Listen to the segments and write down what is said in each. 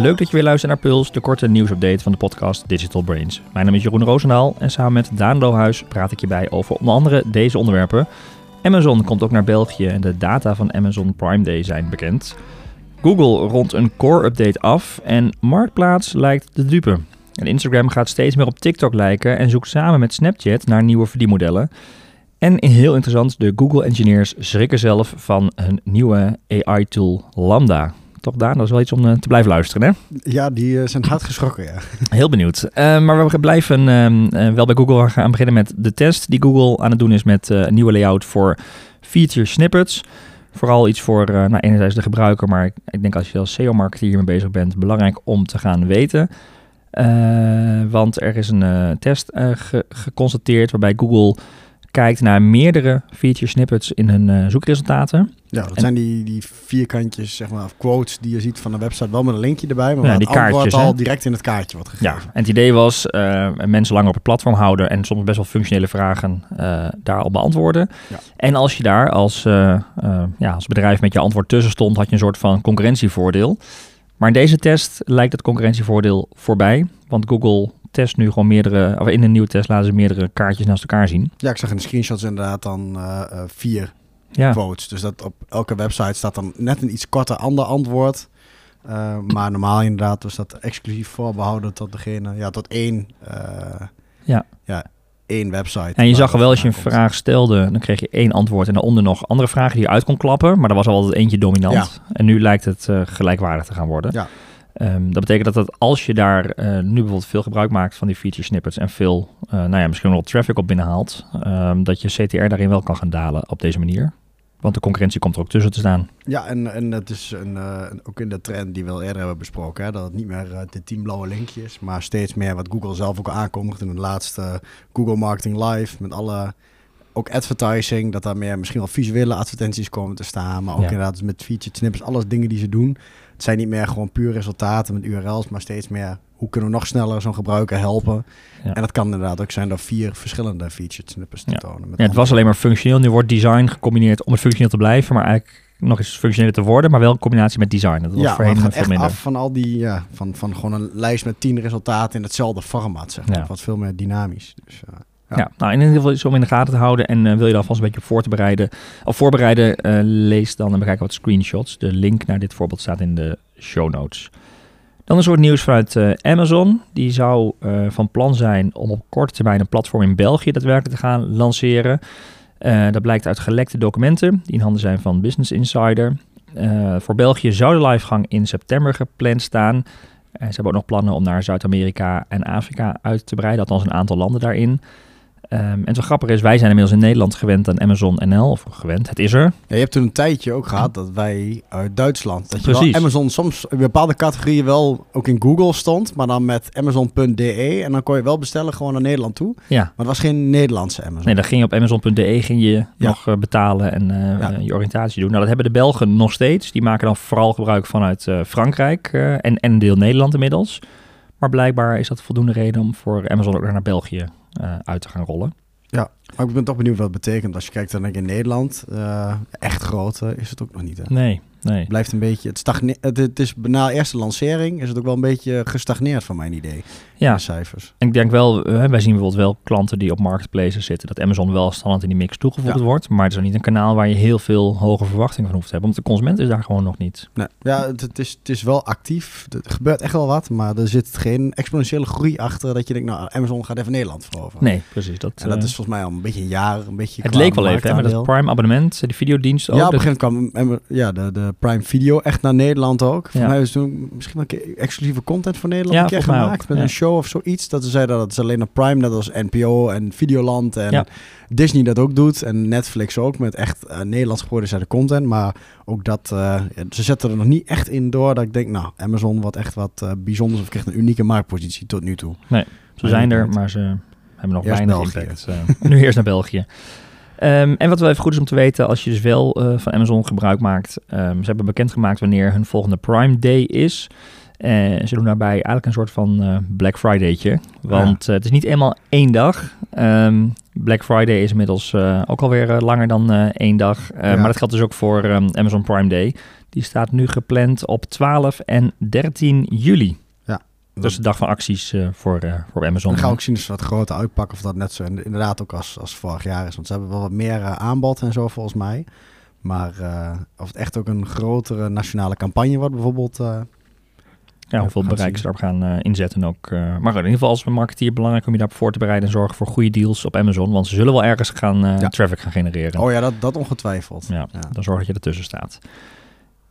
Leuk dat je weer luistert naar Puls, de korte nieuwsupdate van de podcast Digital Brains. Mijn naam is Jeroen Roosendaal en samen met Daan Lohuis praat ik je bij over onder andere deze onderwerpen. Amazon komt ook naar België en de data van Amazon Prime Day zijn bekend. Google rondt een core-update af en Marktplaats lijkt te dupe. En Instagram gaat steeds meer op TikTok lijken en zoekt samen met Snapchat naar nieuwe verdienmodellen. En heel interessant, de Google-engineers schrikken zelf van hun nieuwe AI-tool Lambda. Toch Daan, dat is wel iets om eh, te blijven luisteren, hè? Ja, die eh, zijn hard geschrokken, ja. Heel benieuwd. Uh, maar we blijven uh, wel bij Google gaan beginnen met de test die Google aan het doen is met een nieuwe layout voor feature snippets. Vooral iets voor, nou, enerzijds de gebruiker, maar ik, ik denk als je als SEO-marketeer hiermee bezig bent, belangrijk om te gaan weten. want er is een test ge geconstateerd waarbij Google kijkt naar meerdere feature snippets in hun zoekresultaten. Ja, dat zijn die, die vierkantjes, zeg maar, of quotes die je ziet van de website, wel met een linkje erbij, maar ja, die het kaartjes al direct in het kaartje wordt gegeven. Ja, en het idee was uh, mensen langer op het platform houden en soms best wel functionele vragen uh, daar al beantwoorden. Ja. En als je daar als, ja, als bedrijf met je antwoord tussen stond, had je een soort van concurrentievoordeel. Maar in deze test lijkt het concurrentievoordeel voorbij, want Google test nu gewoon meerdere, of in een nieuwe test laten ze meerdere kaartjes naast elkaar zien. Ja, ik zag in de screenshots inderdaad dan vier ja. quotes. Dus dat op elke website staat dan net een iets korter ander antwoord. Uh, maar normaal inderdaad was dat exclusief voorbehouden tot degene, ja, tot één, ja. ja, één website. En je zag wel als je een vraag stelde, dan kreeg je één antwoord en daaronder nog andere vragen die je uit kon klappen. Maar er was altijd eentje dominant. Ja. En nu lijkt het gelijkwaardig te gaan worden. Ja. Um, dat betekent dat, dat als je daar uh, nu bijvoorbeeld veel gebruik maakt van die feature snippets en veel, uh, nou ja, misschien wel traffic op binnenhaalt, um, dat je CTR daarin wel kan gaan dalen op deze manier. Want de concurrentie komt er ook tussen te staan. Ja, en, en het is een, uh, ook in de trend die we al eerder hebben besproken, hè, dat het niet meer de tien blauwe linkjes, maar steeds meer wat Google zelf ook aankondigt in het laatste Google Marketing Live met alle ook advertising, dat daar meer misschien wel visuele advertenties komen te staan, maar ook ja. inderdaad met feature snippets, alles dingen die ze doen. Het zijn niet meer gewoon puur resultaten met URL's, maar steeds meer hoe kunnen we nog sneller zo'n gebruiker helpen. Ja. En dat kan inderdaad ook zijn door vier verschillende feature snippets te tonen. ja, het was alleen maar functioneel. Nu wordt design gecombineerd om het functioneel te blijven, maar eigenlijk nog eens functioneel te worden, maar wel in combinatie met design. Dat was ja, voorheen het veel minder. af van al die, ja, van, van gewoon een lijst met tien resultaten in hetzelfde format, zeg maar. Wat veel meer dynamisch. Dus, uh, ja. ja. nou in ieder geval iets om in de gaten te houden. En uh, wil je daar alvast een beetje op voor te bereiden, of voorbereiden, uh, lees dan en bekijk wat screenshots. De link naar dit voorbeeld staat in de show notes. Dan een soort nieuws vanuit uh, Amazon. Die zou van plan zijn om op korte termijn een platform in België daadwerkelijk te gaan lanceren. dat blijkt uit gelekte documenten die in handen zijn van Business Insider. voor België zou de livegang in september gepland staan. ze hebben ook nog plannen om naar Zuid-Amerika en Afrika uit te breiden, althans een aantal landen daarin. Um, en het grappig is, wij zijn inmiddels in Nederland gewend aan Amazon NL, of gewend, het is er. Ja, je hebt toen een tijdje ook gehad dat wij uit Duitsland, dat je Precies. wel Amazon soms in bepaalde categorieën wel ook in Google stond, maar dan met Amazon.de en dan kon je wel bestellen gewoon naar Nederland toe. Ja. Maar het was geen Nederlandse Amazon. Nee, dan ging je op Amazon.de ging je ja. nog uh, betalen en uh, ja. uh, je oriëntatie doen. Nou, dat hebben de Belgen nog steeds. Die maken dan vooral gebruik vanuit Frankrijk en, en deel Nederland inmiddels. Maar blijkbaar is dat voldoende reden om voor Amazon ook naar België uit te gaan rollen. Ja, maar ik ben toch benieuwd wat het betekent. Als je kijkt dan in Nederland, uh, echt groot is het ook nog niet. Hè? Nee, nee. Blijft een beetje, het, stagne het, het is na eerste lancering is het ook wel een beetje gestagneerd van mijn idee. Ja, cijfers. En ik denk wel, uh, wij zien bijvoorbeeld wel klanten die op marketplaces zitten, dat Amazon wel standaard in die mix toegevoegd ja. wordt. Maar het is niet een kanaal waar je heel veel hoge verwachtingen van hoeft te hebben. Want de consument is daar gewoon nog niet. Nee. Ja, het, het, is, het is wel actief. Er gebeurt echt wel wat, maar er zit geen exponentiële groei achter dat je denkt, nou, Amazon gaat even Nederland veroveren. Nee, precies. Dat, en dat uh, is volgens mij al een beetje een jaar, een beetje Het leek wel even, hè, met dat Prime abonnement, die videodienst ook. Ja, op een gegeven moment kwam ja, de, de Prime Video echt naar Nederland ook. Voor mij is toen misschien wel een keer exclusieve content voor Nederland een keer gemaakt. Met een show of zoiets. Dat ze zeiden dat het alleen op Prime, net als NPO en Videoland en Disney dat ook doet. En Netflix ook met echt uh, Nederlands geproduceerde content. Maar ook dat, uh, ze zetten er nog niet echt in door dat ik denk, nou, Amazon wat echt wat uh, bijzonders of krijgt een unieke marktpositie tot nu toe. Nee, ze zijn er, maar ze hebben nog weinig impact. nu eerst naar België. Um, en wat wel even goed is om te weten, als je dus wel uh, van Amazon gebruik maakt, um, ze hebben bekendgemaakt wanneer hun volgende Prime Day is. En ze doen daarbij eigenlijk een soort van uh, Black Fridaytje. Want ja. uh, het is niet eenmaal één dag. Um, Black Friday is inmiddels ook alweer langer dan één dag. Ja. Maar dat geldt dus ook voor Amazon Prime Day. Die staat nu gepland op 12 en 13 juli. Dus de dag van acties voor, voor Amazon. Dan gaan we ook zien of ze wat groter uitpakken of dat net zo inderdaad ook als, als vorig jaar is. Want ze hebben wel wat meer aanbod en zo volgens mij. Maar of het echt ook een grotere nationale campagne wordt bijvoorbeeld ja, hoeveel bereik ze daarop gaan uh, inzetten ook. Uh, maar in ieder geval als een marketeer belangrijk om je daarop voor te bereiden en zorgen voor goede deals op Amazon. Want ze zullen wel ergens gaan uh, ja. traffic gaan genereren. Oh ja, dat, dat ongetwijfeld. Ja, ja, dan zorg dat je ertussen staat.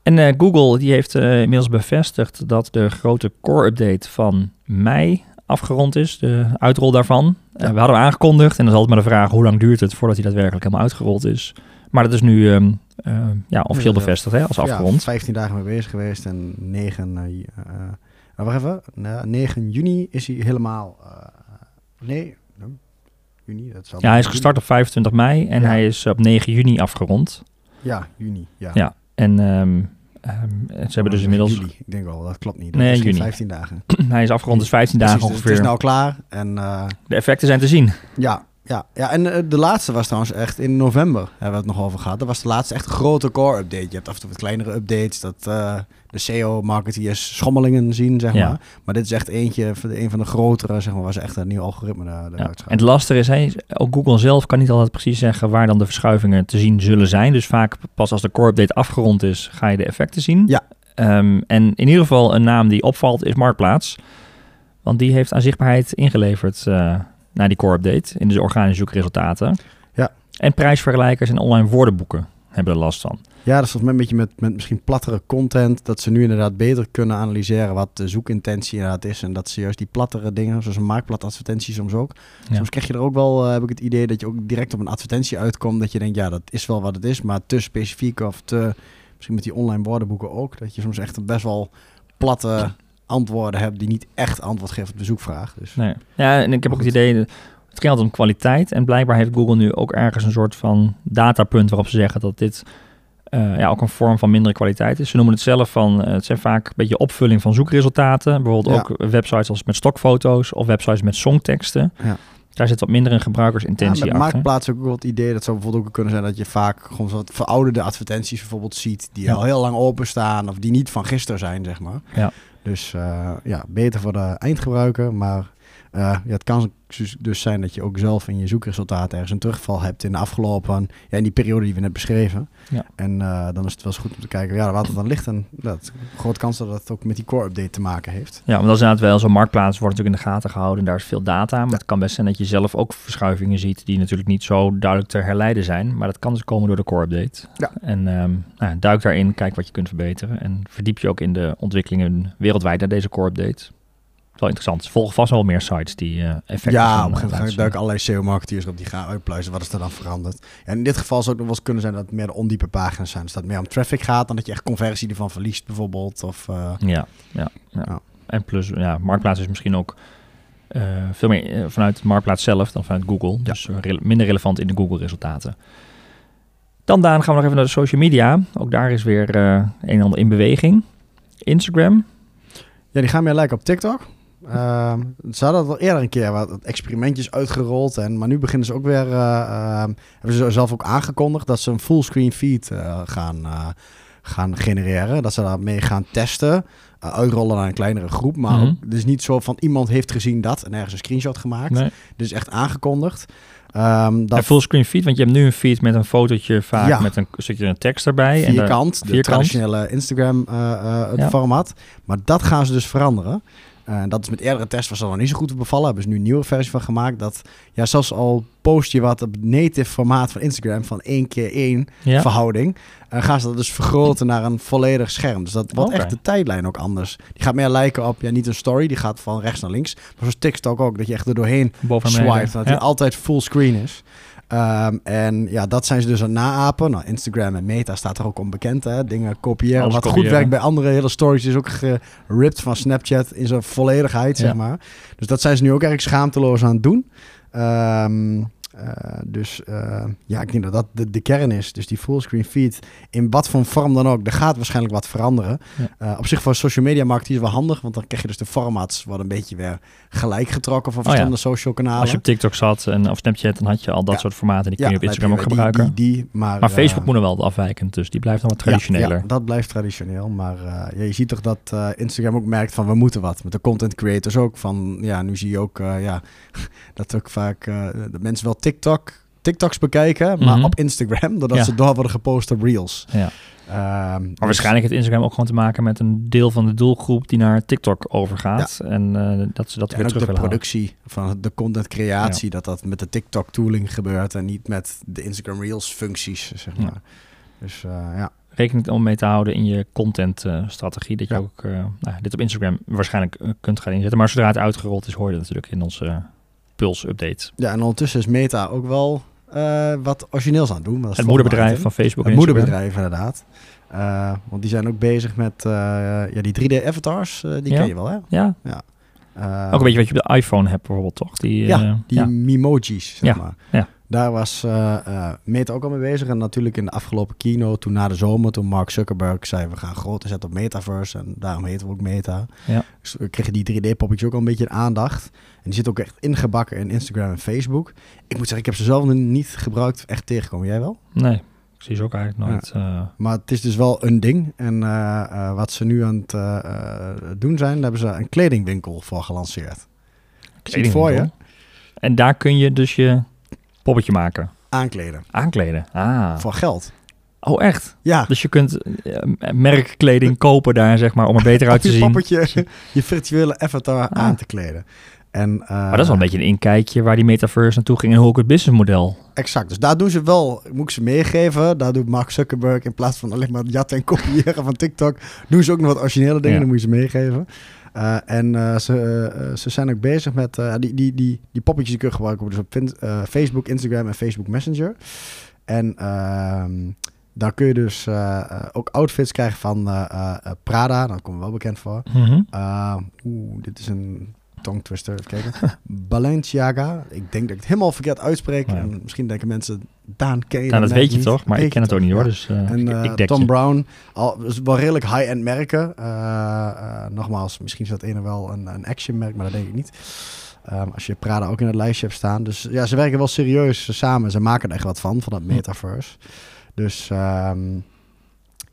En Google die heeft inmiddels bevestigd dat de grote core-update van mei afgerond is. De uitrol daarvan. Ja. we hadden aangekondigd en dan is altijd maar de vraag hoe lang duurt het voordat hij daadwerkelijk helemaal uitgerold is. Maar dat is nu um, uh, ja, officieel bevestigd hè, als afgerond. Ja, 15 dagen mee bezig geweest en 9, uh, uh, wacht even, 9 juni is hij helemaal, nee, juni. Dat zal ja, hij is gestart op 25 mei en ja. hij is op 9 juni afgerond. Ja, juni, ja. Ja, en um, Um, ze hebben dus inmiddels... Juli. Ik denk wel, dat klopt niet. Dat nee, juni. 15 dagen. Hij is afgerond, dus 15 dagen ongeveer. Het is nou klaar. En, uh, de effecten zijn te zien. Ja, ja, ja, en uh, de laatste was trouwens echt in november, hebben we het nog over gehad. Dat was de laatste echt grote core-update. Je hebt af en toe wat kleinere updates, dat uh, de SEO-marketeers schommelingen zien, zeg ja. maar. Maar dit is echt eentje, een van de grotere, zeg maar, was echt een nieuw algoritme daar, ja. En het lastige is, hey, ook Google zelf kan niet altijd precies zeggen waar dan de verschuivingen te zien zullen zijn. Dus vaak pas als de core-update afgerond is, ga je de effecten zien. Ja. Um, en in ieder geval een naam die opvalt is Marktplaats. Want die heeft aan zichtbaarheid ingeleverd... Uh, naar die core update in de organische zoekresultaten. Ja. En prijsvergelijkers en online woordenboeken hebben er last van. Ja, dat is volgens mij een beetje met, met misschien plattere content. Dat ze nu inderdaad beter kunnen analyseren wat de zoekintentie inderdaad is. En dat ze juist die plattere dingen, zoals een marktplatadvertentie soms ook. Ja. Soms krijg je er ook wel, uh, heb ik het idee, dat je ook direct op een advertentie uitkomt. Dat je denkt, ja, dat is wel wat het is. Maar te specifiek of te, misschien met die online woordenboeken ook. Dat je soms echt een best wel platte antwoorden hebt die niet echt antwoord geven op de zoekvraag. Dus. Nee. Ja, en ik heb ook het idee, het ging altijd om kwaliteit. En blijkbaar heeft Google nu ook ergens een soort van datapunt waarop ze zeggen dat dit uh, ja, ook een vorm van mindere kwaliteit is. Ze noemen het zelf van, uh, het zijn vaak een beetje opvulling van zoekresultaten. Bijvoorbeeld ja. ook websites als met stokfoto's of websites met songteksten. Ja. Daar zit wat minder een gebruikersintentie ja, achter. Marktplaats ook wel het idee, dat zou bijvoorbeeld ook kunnen zijn dat je vaak gewoon wat verouderde advertenties bijvoorbeeld ziet, die ja. al heel lang openstaan of die niet van gisteren zijn, zeg maar. Ja. Dus uh, ja, beter voor de eindgebruiker, maar uh, ja, het kan dus zijn dat je ook zelf in je zoekresultaten ergens een terugval hebt in de afgelopen, ja, in die periode die we net beschreven. Ja. En uh, dan is het wel eens goed om te kijken ja, waar het dan ligt. En dat grote kans dat het ook met die core update te maken heeft. Ja, maar dat is inderdaad wel zo'n marktplaats wordt natuurlijk in de gaten gehouden. En daar is veel data. Maar het kan best zijn dat je zelf ook verschuivingen ziet die natuurlijk niet zo duidelijk te herleiden zijn. Maar dat kan dus komen door de core update. Ja. En um, nou, duik daarin, kijk wat je kunt verbeteren. En verdiep je ook in de ontwikkelingen wereldwijd naar deze core update wel interessant. Ze volgen vast wel meer sites die uh, effecten Ja, op een gegeven moment duiken allerlei SEO-marketeers op die gaan uitpluizen. Wat is er dan veranderd? En in dit geval zou het nog wel eens kunnen zijn dat het meer de ondiepe pagina's zijn. Dus dat het meer om traffic gaat dan dat je echt conversie ervan verliest bijvoorbeeld. Of, uh, ja, ja, ja, ja, En plus, ja, Marktplaats is misschien ook uh, veel meer vanuit Marktplaats zelf dan vanuit Google. Ja. Dus re minder relevant in de Google-resultaten. Dan Daan, gaan we nog even naar de social media. Ook daar is weer een en ander in beweging. Instagram. Ja, die gaan meer lijken op TikTok. Uh, ze hadden al eerder een keer wat experimentjes uitgerold. En, maar nu beginnen ze ook weer. Uh, hebben ze zelf ook aangekondigd dat ze een fullscreen feed uh, gaan, gaan genereren. Dat ze daarmee gaan testen. uitrollen naar een kleinere groep. Maar mm -hmm. ook, dus niet zo van iemand heeft gezien dat en ergens een screenshot gemaakt. Nee. Dus echt aangekondigd. Um, dat... fullscreen feed, want je hebt nu een feed met een fotootje vaak ja. met een stukje een tekst erbij. Vierkant, en de, de traditionele Instagram ja. format. Maar dat gaan ze dus veranderen. Uh, dat is met eerdere tests was al nog niet zo goed te bevallen. Hebben ze nu een nieuwe versie van gemaakt. Dat ja, zelfs al post je wat op native formaat van Instagram van 1 keer 1 ja. verhouding. Uh, gaan ze dat dus vergroten naar een volledig scherm. Dus dat wordt okay. echt de tijdlijn ook anders. Die gaat meer lijken op, ja, niet een story, die gaat van rechts naar links. Maar zoals TikTok ook, dat je echt er doorheen swipe. Dat ja. hij altijd fullscreen is. Um, en ja, dat zijn ze dus aan het naapen. Nou, Instagram en Meta staat er ook onbekend. Hè? Dingen kopiëren. Alles Wat kopiëren. goed werkt bij andere hele stories is ook geript van Snapchat in zijn volledigheid, ja. zeg maar. Dus dat zijn ze nu ook erg schaamteloos aan het doen. Um, Eh, dus eh, ja, ik denk dat dat de, de kern is. Dus die fullscreen feed, in wat voor vorm dan ook, er gaat waarschijnlijk wat veranderen. Ja. Eh, op zich voor social media markt is wel handig, want dan krijg je dus de formats wat een beetje weer gelijk getrokken van Oh ja. verschillende social kanalen. Als je op TikTok zat en of Snapchat, dan had je al dat Ja. soort formaten. Die kun je op Instagram ook gebruiken. Die, die, die, maar maar Facebook moet nog wel afwijkend, dus die blijft dan wat traditioneler. Ja, dat blijft traditioneel. Maar ja, je ziet toch dat Instagram ook merkt van we moeten wat. Met de content creators ook. Van ja, nu zie je ook ja, dat ook vaak dat mensen wel TikTok, TikToks bekijken, maar Mhm. op Instagram, doordat Ja. ze door worden gepost op Reels. Ja. Ehm, Maar dus- waarschijnlijk heeft Instagram ook gewoon te maken met een deel van de doelgroep die naar TikTok overgaat. En eh, dat ze dat Ja, weer en ook de halen. productie van de content creatie, dat dat met de TikTok tooling gebeurt en niet met de Instagram Reels functies, zeg Ja. maar. Dus eh, ja. Rekening om mee te houden in je content eh, strategie. Dat je Ja. ook nou, dit op Instagram waarschijnlijk kunt gaan inzetten. Maar zodra het uitgerold is, hoor je dat natuurlijk in onze uh, Pulse update. ja, en ondertussen is Meta ook wel eh, wat origineels aan het doen. Het moederbedrijf item. van Facebook Het moederbedrijf, inderdaad. Eh, want die zijn ook bezig met eh, ja, die 3D-avatars. eh, die Ja. ken je wel, hè? Ja, Eh, ook een beetje wat je op de iPhone hebt bijvoorbeeld, toch? Die, Ja, die Mimojis, zeg Ja, maar. ja. Daar was eh, eh, Meta ook al mee bezig. En natuurlijk in de afgelopen keynote, toen na de zomer, toen Mark Zuckerberg zei... we gaan groot zetten op Metaverse en daarom heten we ook Meta. Ja. Dus we kregen die 3D-poppetjes ook al een beetje in aandacht. En die zit ook echt ingebakken in Instagram en Facebook. Ik moet zeggen, ik heb ze zelf niet gebruikt, echt tegengekomen. Jij wel? Nee, ze ook eigenlijk nooit. eh, Maar het is dus wel een ding. En wat ze nu aan het doen zijn, daar hebben ze een kledingwinkel voor gelanceerd. Zie het voor je? kledingwinkel. En daar kun je dus je poppetje maken. Aankleden. Aankleden. Ah. Voor geld. Oh, echt? Ja. Dus je kunt eh, merkkleding kopen daar, zeg maar, om er beter uit te je zien. poppetje, je virtuele avatar Ah. aan te kleden. En, eh, Maar dat is wel een beetje een inkijkje waar die metaverse naartoe ging en hoe ook het businessmodel. Exact. Dus daar doen ze wel, moet ik ze meegeven. Daar doet Mark Zuckerberg in plaats van alleen maar jatten en kopiëren van TikTok, doen ze ook nog wat originele dingen. Ja. Dan moet je ze meegeven. Uh, en uh, ze, uh, ze zijn ook bezig met die, die, die, die poppetjes die kun je gebruiken dus op Facebook, Instagram en Facebook Messenger. En ehm, daar kun je dus ook outfits krijgen van Prada. Daar komen we wel bekend voor. Mm -hmm. Oeh, dit is een tongue twister. Kijken. Balenciaga. Ik denk dat ik het helemaal verkeerd uitspreek. Ja. En misschien denken mensen, Daan, ken je nou, dat weet je niet. toch? Maar weet ik ken het ook niet hoor. Dus, uh, en ik, ik Tom je. Brown, al, dus wel redelijk high-end merken. Uh, nogmaals, misschien is dat ene wel een, een action merk, maar dat denk ik niet. Um, als je Prada ook in het lijstje hebt staan. Dus ja, ze werken wel serieus samen. Ze maken er echt wat van, van dat metaverse. Dus... Um,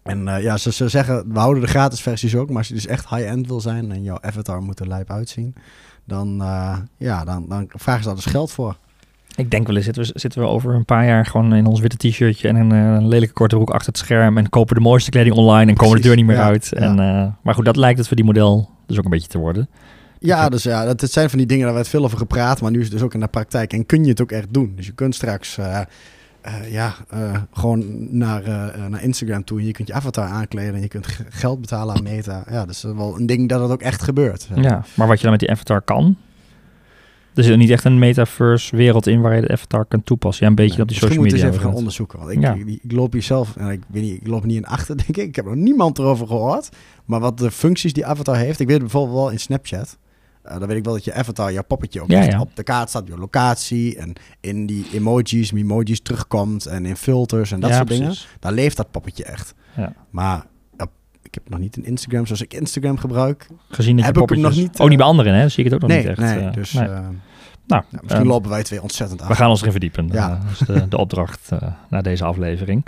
en uh, ja, ze, ze zeggen, we houden de gratis versies ook. Maar als je dus echt high-end wil zijn en jouw avatar moet er lijp uitzien... dan, uh, ja, dan, dan vragen ze daar dus geld voor. Ik denk wel eens, zitten we, zitten we over een paar jaar gewoon in ons witte t-shirtje... en een, uh, een lelijke korte broek achter het scherm... en kopen de mooiste kleding online en komen de deur niet meer ja, uit. Ja. En, uh, maar goed, dat lijkt het voor die model dus ook een beetje te worden. Ja, dus ja, dat, het zijn van die dingen, daar werd veel over gepraat... maar nu is het dus ook in de praktijk en kun je het ook echt doen. Dus je kunt straks... Uh, uh, ja, uh, gewoon naar, uh, naar Instagram toe. Je kunt je avatar aankleden en je kunt geld betalen aan Meta. Ja, dat is wel een ding dat het ook echt gebeurt. Ja, maar wat je dan met die avatar kan... Er zit niet echt een metaverse wereld in waar je de avatar kan toepassen. Ja, een beetje nee, op die social media. Ik moet eens even gaan onderzoeken. Want ik, ja. ik, ik, loop hier zelf, en ik weet niet, ik loop niet in achter, denk ik. Ik heb nog niemand erover gehoord. Maar wat de functies die avatar heeft, ik weet bijvoorbeeld wel in Snapchat. Uh, dan weet ik wel dat je avatar, jouw poppetje ook ja, echt ja. op de kaart staat, je locatie en in die emojis, emojis terugkomt en in filters en dat ja, soort precies. dingen. Daar leeft dat poppetje echt. Ja. Maar uh, ik heb nog niet een Instagram zoals ik Instagram gebruik. Gezien dat heb je ik hem nog niet. Uh, oh, niet bij anderen, hè? Zie ik het ook nog nee, niet echt. Nee, dus. Nee. nou, misschien lopen wij twee ontzettend af. We gaan ons erin verdiepen. Ja. dat is de, de opdracht naar deze aflevering.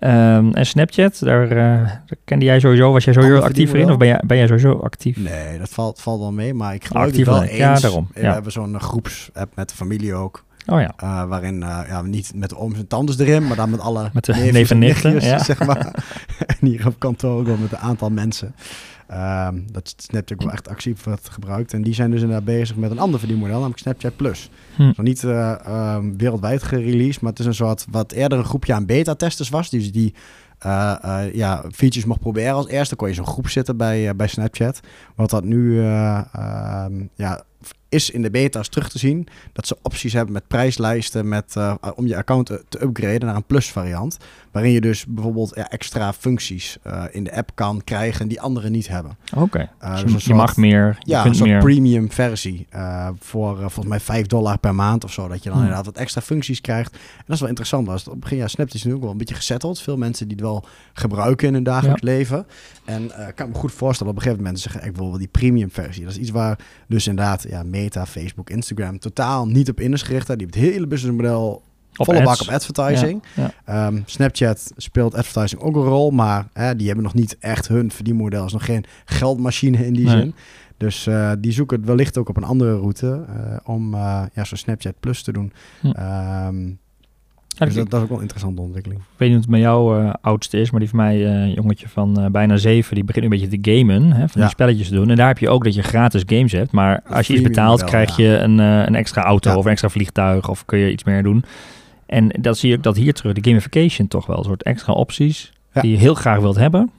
Um, en Snapchat, daar, uh, daar, kende jij sowieso, was jij sowieso actief in? Of ben jij, ben jij sowieso actief? Nee, dat valt, valt wel mee, maar ik gebruik actief het wel eens. Ja, daarom. We ja. hebben zo'n groepsapp met de familie ook. Oh ja. Uh, waarin, uh, ja, niet met de ooms en tantes erin, maar dan met alle met de neven en nichten, ja. zeg maar. en hier op kantoor ook wel met een aantal mensen. Um, dat Snapchat wel echt actief wordt gebruikt. En die zijn dus inderdaad bezig met een ander verdienmodel, namelijk Snapchat Plus. Hm. Niet uh, um, wereldwijd gereleased, maar het is een soort wat eerder een groepje aan beta-testers was. Dus die uh, uh, ja, features mocht proberen als eerste. kon je zo'n groep zitten bij, bij Snapchat. Wat dat nu uh, ja, is in de beta's terug te zien dat ze opties hebben met prijslijsten met, uh, om je account te, upgraden naar een plus variant. Waarin je dus bijvoorbeeld ja, extra functies uh, in de app kan krijgen die anderen niet hebben. Oké, okay. uh, dus, dus je mag meer, je ja, een meer. premium versie voor volgens mij 5 dollar per maand of zo. Dat je dan Hmm. inderdaad wat extra functies krijgt. En dat is wel interessant. Was op het begin, ja, Snapchat is nu ook wel een beetje gezetteld. Veel mensen die het wel gebruiken in hun dagelijks leven. En ik kan me goed voorstellen op een gegeven moment zeggen, ik wil wel die premium versie. Dat is iets waar dus inderdaad ja, Meta, Facebook, Instagram totaal niet op in is gericht. Die hebben het hele businessmodel Op volle ads. bak op advertising. Ja, Ehm, Snapchat speelt advertising ook een rol, maar hè, die hebben nog niet echt hun verdienmodel. is nog geen geldmachine in die Nee. zin. Dus eh, die zoeken het wellicht ook op een andere route eh, om eh, ja, zo'n Snapchat Plus te doen. Hm. Ehm, dus ik- dat, dat is ook wel een interessante ontwikkeling. Ik weet niet of het met jou eh, oudste is, maar die van mij, eh, een jongetje van eh, bijna zeven, die begint nu een beetje te gamen, hè, van die spelletjes te doen. En daar heb je ook dat je gratis games hebt, maar als je iets betaalt, krijg je een, eh, een extra auto of een extra vliegtuig of kun je iets meer doen. En dat zie je ook dat hier terug, de gamification toch wel, een soort extra opties die je heel graag wilt hebben.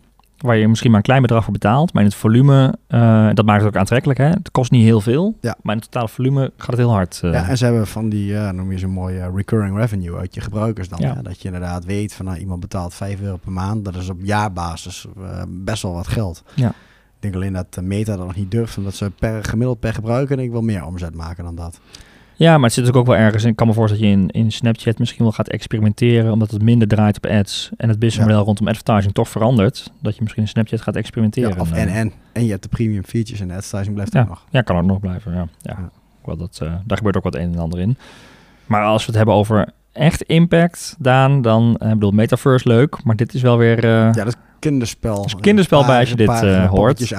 Waar je misschien maar een klein bedrag voor betaalt, maar in het volume, eh, dat maakt het ook aantrekkelijk. Hè? Het kost niet heel veel, Ja. maar in het totale volume gaat het heel hard. eh. Ja, en ze hebben van die, noem je zo'n mooi eh, recurring revenue uit je gebruikers dan. Ja. Hè? Dat je inderdaad weet van nou, iemand betaalt 5 euro per maand. Dat is op jaarbasis best wel wat geld. Ja. Ik denk alleen dat Meta dat nog niet durft, omdat ze per, gemiddeld per gebruiker denk ik wel meer omzet maken dan dat. Ja, maar het zit ook wel ergens in. Ik kan me voorstellen dat je in, in Snapchat misschien wel gaat experimenteren, omdat het minder draait op ads en het businessmodel rondom advertising toch verandert. Dat je misschien in Snapchat gaat experimenteren. Ja, of Eh, en, en. En je hebt de premium features en de advertising blijft Ja. ook nog. Ja, kan ook nog blijven. Ja, ja. Ja. Wel dat, eh, daar gebeurt ook wat een en ander in. Maar als we het hebben over echt impact, Daan, dan, eh, ik bedoel, Metaverse leuk, maar dit is wel weer, eh, ja, Ja, dat is kinderspel. Is kinderspel bij als je dit, eh, eh, hoort. poppetjes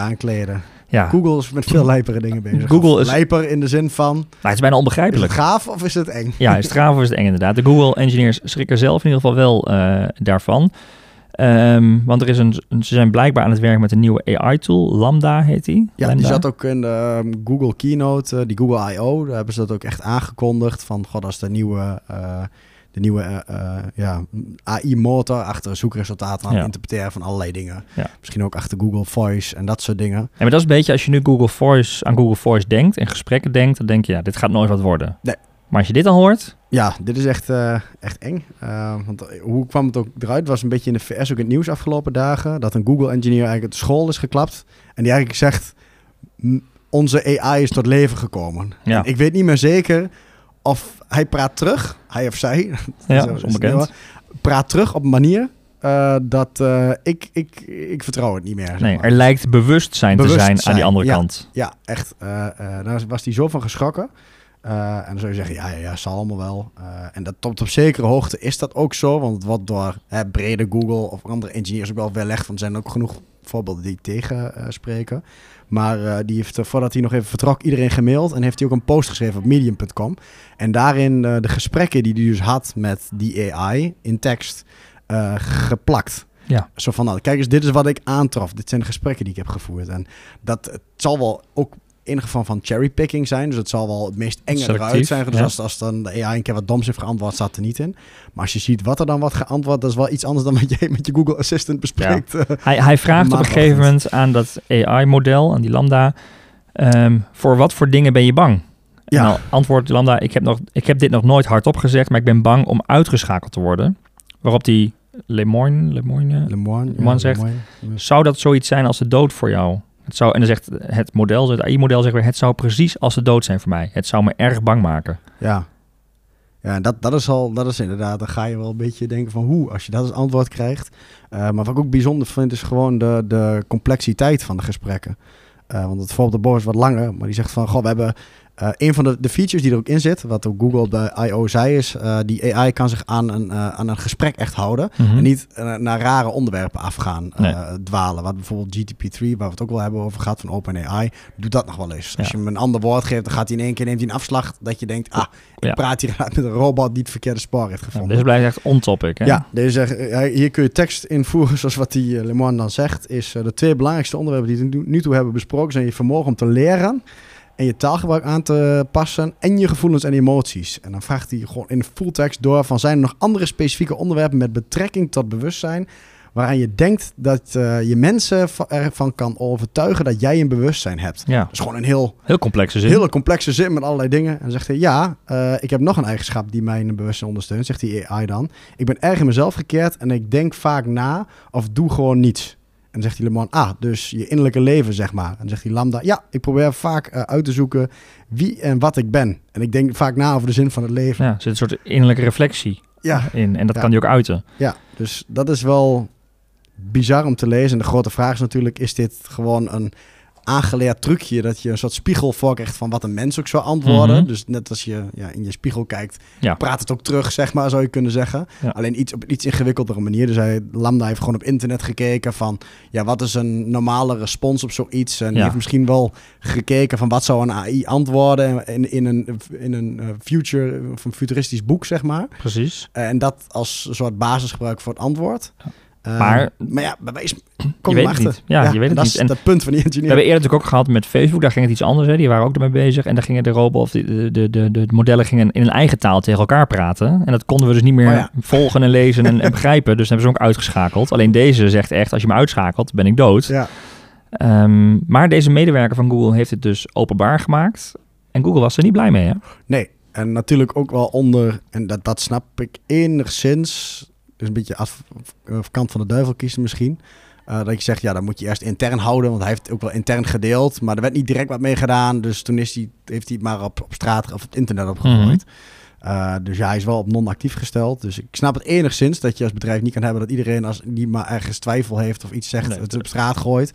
aankleden. Google is met veel lijpere dingen bezig. Google is- Lijper in de zin van, Nou, het is bijna is het onbegrijpelijk. gaaf of is het eng? Ja, is het gaaf of is het eng inderdaad. De Google engineers schrikken zelf in ieder geval wel eh, daarvan. Ehm, want er is een, ze zijn blijkbaar aan het werk met een nieuwe AI-tool. Lambda heet die. Ja, Lambda. die zat ook in de ehm, Google Keynote, eh, die Google I.O. Daar hebben ze dat ook echt aangekondigd. Van, god, dat is de nieuwe, eh, de nieuwe eh, eh, ja, AI-motor achter zoekresultaten aan het interpreteren van allerlei dingen. Misschien ook achter Google Voice en dat soort dingen. Ja, maar dat is een beetje als je nu Google Voice, aan Google Voice denkt en gesprekken denkt, dan denk je, ja, dit gaat nooit wat worden. Nee. Maar als je dit dan hoort, Ja, dit is echt, eh, echt eng. Want hoe kwam het ook eruit? was een beetje in de VS ook in het nieuws afgelopen dagen. Dat een Google-engineer eigenlijk uit de school is geklapt. En die eigenlijk zegt, "M, onze AI is tot leven gekomen. Ja. En ik weet niet meer zeker of hij praat terug, hij of zij, ja, Zo is onbekend. praat terug op een manier eh, dat eh, ik, ik, ik vertrouw het niet meer. zeg Nee, maar. er lijkt bewustzijn te zijn aan die andere ja. kant. Ja, echt. eh, daar was hij zo van geschrokken. En dan zou je zeggen, ja, ja, ja, zal allemaal wel. En dat tot op zekere hoogte is dat ook zo. Want wordt door hè, brede Google of andere engineers ook wel weerlegd. Want er zijn ook genoeg voorbeelden die tegen eh, spreken. Maar eh, die heeft, eh, voordat hij nog even vertrok, iedereen gemaild. En heeft hij ook een post geschreven op medium.com. En daarin de gesprekken die hij dus had met die AI in tekst geplakt. Ja. Zo van, nou, kijk eens, dit is wat ik aantrof. Dit zijn de gesprekken die ik heb gevoerd. En dat het zal wel ook ieder geval van cherrypicking zijn. Dus het zal wel het meest enge Selectief, eruit zijn. Dus ja. als, als dan de AI een keer wat doms heeft geantwoord, staat er niet in. Maar als je ziet wat er dan wordt geantwoord, dat is wel iets anders dan wat jij met je Google Assistant bespreekt. eh. Hij, hij vraagt op een gegeven moment aan dat AI-model, aan die Lambda, ehm, voor wat voor dingen ben je bang? Ja. dan antwoordt die Lambda, ik heb, nog, ik heb dit nog nooit hardop gezegd, maar ik ben bang om uitgeschakeld te worden. Waarop die Lemoyne, Lemoyne Le Moine, Le Moine zegt, zou dat zoiets zijn als de dood voor jou? Het zou, en dan zegt het model, het AI-model zegt weer, het zou precies als de dood zijn voor mij. Het zou me erg bang maken. Ja. Ja, en dat, dat is al, dat is inderdaad, dan ga je wel een beetje denken van hoe, als je dat als antwoord krijgt. Eh, maar wat ik ook bijzonder vind, is gewoon de, de complexiteit van de gesprekken. Eh, want het voorbeeld de is wat langer, maar die zegt van, goh, we hebben eh, een van de, de features die er ook in zit, wat ook Google bij I.O. zei, is uh, die AI kan zich aan een, uh, aan een gesprek echt houden. Mm -hmm. En niet naar rare onderwerpen afgaan, nee. dwalen. Wat bijvoorbeeld GTP3, waar we het ook wel hebben over gehad van OpenAI, doet dat nog wel eens. Ja. Als je hem een ander woord geeft, dan gaat hij in één keer neemt hij een afslag dat je denkt, ah, ik ja. praat hier met een robot die het verkeerde spoor heeft gevonden. Ja, deze blijft echt on-topic? Ja, deze hier kun je tekst invoeren, zoals wat die Le Moine dan zegt, is de twee belangrijkste onderwerpen die we nu toe hebben besproken, zijn je vermogen om te leren en je taalgebruik aan te passen en je gevoelens en emoties. En dan vraagt hij gewoon in full tekst door van zijn er nog andere specifieke onderwerpen met betrekking tot bewustzijn waaraan je denkt dat eh, je mensen va- ervan kan overtuigen dat jij een bewustzijn hebt. Ja, Dat is gewoon een heel, heel complexe zin. hele complexe zin met allerlei dingen. En dan zegt hij, ja, eh, ik heb nog een eigenschap die mijn bewustzijn ondersteunt, zegt die AI dan. Ik ben erg in mezelf gekeerd en ik denk vaak na of doe gewoon niets. En dan zegt hij Le ah, dus je innerlijke leven, zeg maar. En dan zegt hij Lambda, ja, ik probeer vaak eh, uit te zoeken wie en wat ik ben. En ik denk vaak na over de zin van het leven. Ja, er zit een soort innerlijke reflectie Ja, in. En dat Ja. kan die ook uiten. ja, dus dat is wel bizar om te lezen. En de grote vraag is natuurlijk, is dit gewoon een aangeleerd trucje dat je een soort spiegel voorkrijgt van wat een mens ook zou antwoorden. Mhm. Dus net als je ja, in je spiegel kijkt, Ja. praat het ook terug, zeg maar, zou je kunnen zeggen. Ja. Alleen iets op iets ingewikkeldere manier. Dus hij, Lambda heeft gewoon op internet gekeken van, ja, wat is een normale respons op zoiets? En Ja. heeft misschien wel gekeken van wat zou een AI antwoorden in, in een, in een eh, future, of een futuristisch boek, zeg maar. Precies. En dat als een soort basis gebruiken voor het antwoord. Maar- maar ja, bij wijze weet het achter. niet. Ja, je weet het dat niet. is En het punt van die We engineer. hebben eerder natuurlijk ook gehad met Facebook. Daar ging het iets anders. Hè. Die waren ook ermee bezig. En daar gingen de robot of de, de, de, de, de modellen gingen in een eigen taal tegen elkaar praten. En dat konden we dus niet meer Oh ja. volgen en lezen en, en begrijpen. Dus dat hebben ze ook uitgeschakeld. Alleen deze zegt echt, als je me uitschakelt, ben ik dood. Ja, Ehm, maar deze medewerker van Google heeft het dus openbaar gemaakt. En Google was er niet blij mee, hè? nee. En natuurlijk ook wel onder, en dat, dat snap ik enigszins, dus een beetje af, af kant van de duivel kiezen misschien. Eh, dat je zegt, ja, dan moet je eerst intern houden, want hij heeft ook wel intern gedeeld. Maar er werd niet direct wat mee gedaan, dus toen is hij, heeft hij het maar op, op straat of het internet opgegooid. Eh, dus ja, hij is wel op non-actief gesteld. Dus ik snap het enigszins dat je als bedrijf niet kan hebben dat iedereen als die maar ergens twijfel heeft of iets zegt, Nee. het op straat gooit.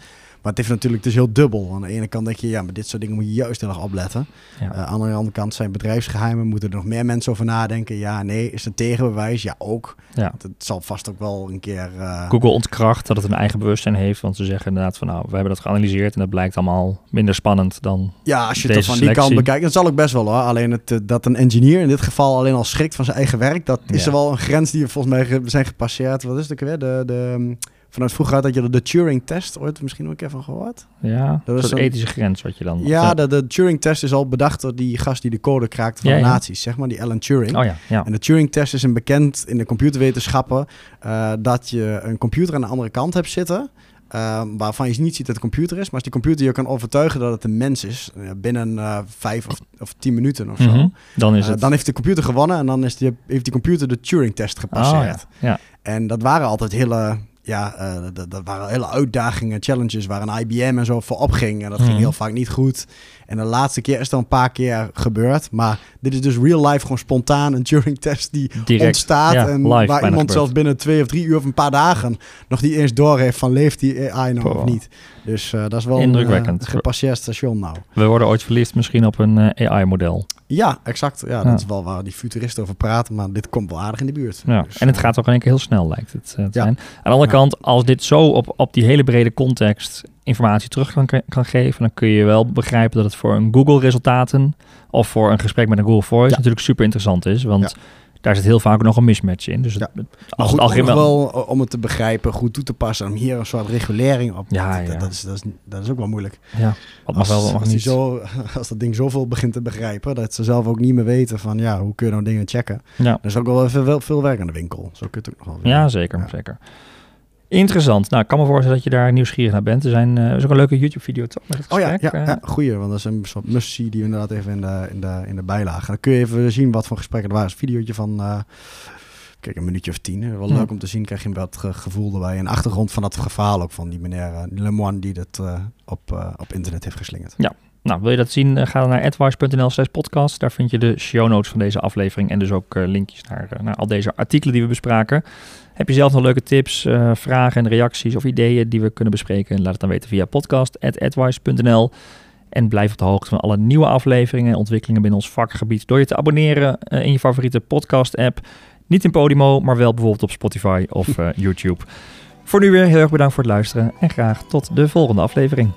Maar het heeft natuurlijk, het is heel dubbel. Aan de ene kant denk je, ja, maar dit soort dingen moet je juist heel erg opletten. Ja. Eh, aan de andere kant zijn bedrijfsgeheimen, moeten er nog meer mensen over nadenken. Ja, nee, is er tegenbewijs? Ja, ook. Ja. Het zal vast ook wel een keer... eh, Google ontkracht dat het een eigen bewustzijn heeft. Want ze zeggen inderdaad van nou, we hebben dat geanalyseerd. En dat blijkt allemaal minder spannend dan... Ja, als je het van die kant bekijkt, dat zal ook best wel hoor. Alleen het, eh, dat een engineer in dit geval alleen al schrikt van zijn eigen werk, dat is Ja. er wel een grens die we volgens mij zijn gepasseerd. Wat is het ook weer? De, de, ehm, vanuit vroeger had je de Turing-test, ooit misschien nog een keer van gehoord? Ja, Dat dat is een ethische grens wat je dan... Ja, de, de Turing-test is al bedacht door die gast die de code kraakte van Ja, de nazi's, zeg maar, die Alan Turing. Oh ja, ja. En de Turing-test is een bekend in de computerwetenschappen eh, dat je een computer aan de andere kant hebt zitten. eh, waarvan je niet ziet dat het een computer is. Maar als die computer je kan overtuigen dat het een mens is. eh, binnen vijf of, of tien minuten of zo. Mhm. Dan is het... dan heeft de computer gewonnen. En dan is die, heeft die computer de Turing-test Oh, gepasseerd. ja. ja. En dat waren altijd hele. Ja, eh, dat, dat waren hele uitdagingen, challenges waar een IBM en zo voor opging. En dat Mhm. ging heel vaak niet goed. En de laatste keer is al een paar keer gebeurd. Maar dit is dus real life gewoon spontaan een Turing-test die Direct. ontstaat. Ja, en waar iemand gebeurt. zelfs binnen twee of drie uur of een paar dagen nog niet eens door heeft van leeft die AI nou of niet. Dus eh, dat is wel Indrukwekkend. een eh, gepasseerd station nou. We worden ooit verliefd misschien op een eh, AI-model. Ja, exact. Ja, Ja. dat is wel waar die futuristen over praten. Maar dit komt wel aardig in de buurt. Ja. Dus, en het gaat ook in één keer heel snel, lijkt het te Ja. zijn. Aan de andere Ja. kant, als dit zo op, op die hele brede context informatie terug kan, kan geven, dan kun je wel begrijpen dat het voor een Google-resultaten of voor een gesprek met een Google Voice natuurlijk super interessant is. Want. Daar zit heel vaak nog een mismatch in. Dus het, Ja. als goed, het algemeen wel... eh, om het te begrijpen, goed toe te passen. Om hier een soort regulering op. Ja, dat, ja. Dat, is, dat, is, dat is ook wel moeilijk. Ja, Als, wel, als, niet. zo, als dat ding zoveel begint te begrijpen, dat ze zelf ook niet meer weten van ja, hoe kun je nou dingen checken. Ja. Er is ook wel even wel veel werk aan de winkel. Zo kun je het ook nog wel Ja, zeker, zeker. Interessant. Nou, ik kan me voorstellen dat je daar nieuwsgierig naar bent. Er, zijn, er is ook een leuke YouTube-video toch met het Oh ja, gesprek. ja, eh. ja, goeie. Want dat is een soort must-see die we inderdaad even in de, in, de, in de bijlage. Dan kun je even zien wat voor gesprekken er waren. Een videootje van, eh, kijk, een minuutje of tien. Wel Ja. leuk om te zien. Krijg je wat ge- gevoel erbij. En de achtergrond van dat verhaal ook van die meneer uh, Lemoine die dat op, op internet heeft geslingerd. Nou, wil je dat zien? Ga dan naar advice.nl slash podcast. Daar vind je de show notes van deze aflevering en dus ook linkjes naar, naar al deze artikelen die we bespraken. Heb je zelf nog leuke tips, eh, vragen en reacties of ideeën die we kunnen bespreken? Laat het dan weten via podcast.advice.nl. En blijf op de hoogte van alle nieuwe afleveringen en ontwikkelingen binnen ons vakgebied door je te abonneren eh, in je favoriete podcast-app. Niet in Podimo, maar wel bijvoorbeeld op Spotify of eh, YouTube. Voor nu weer heel erg bedankt voor het luisteren en graag tot de volgende aflevering.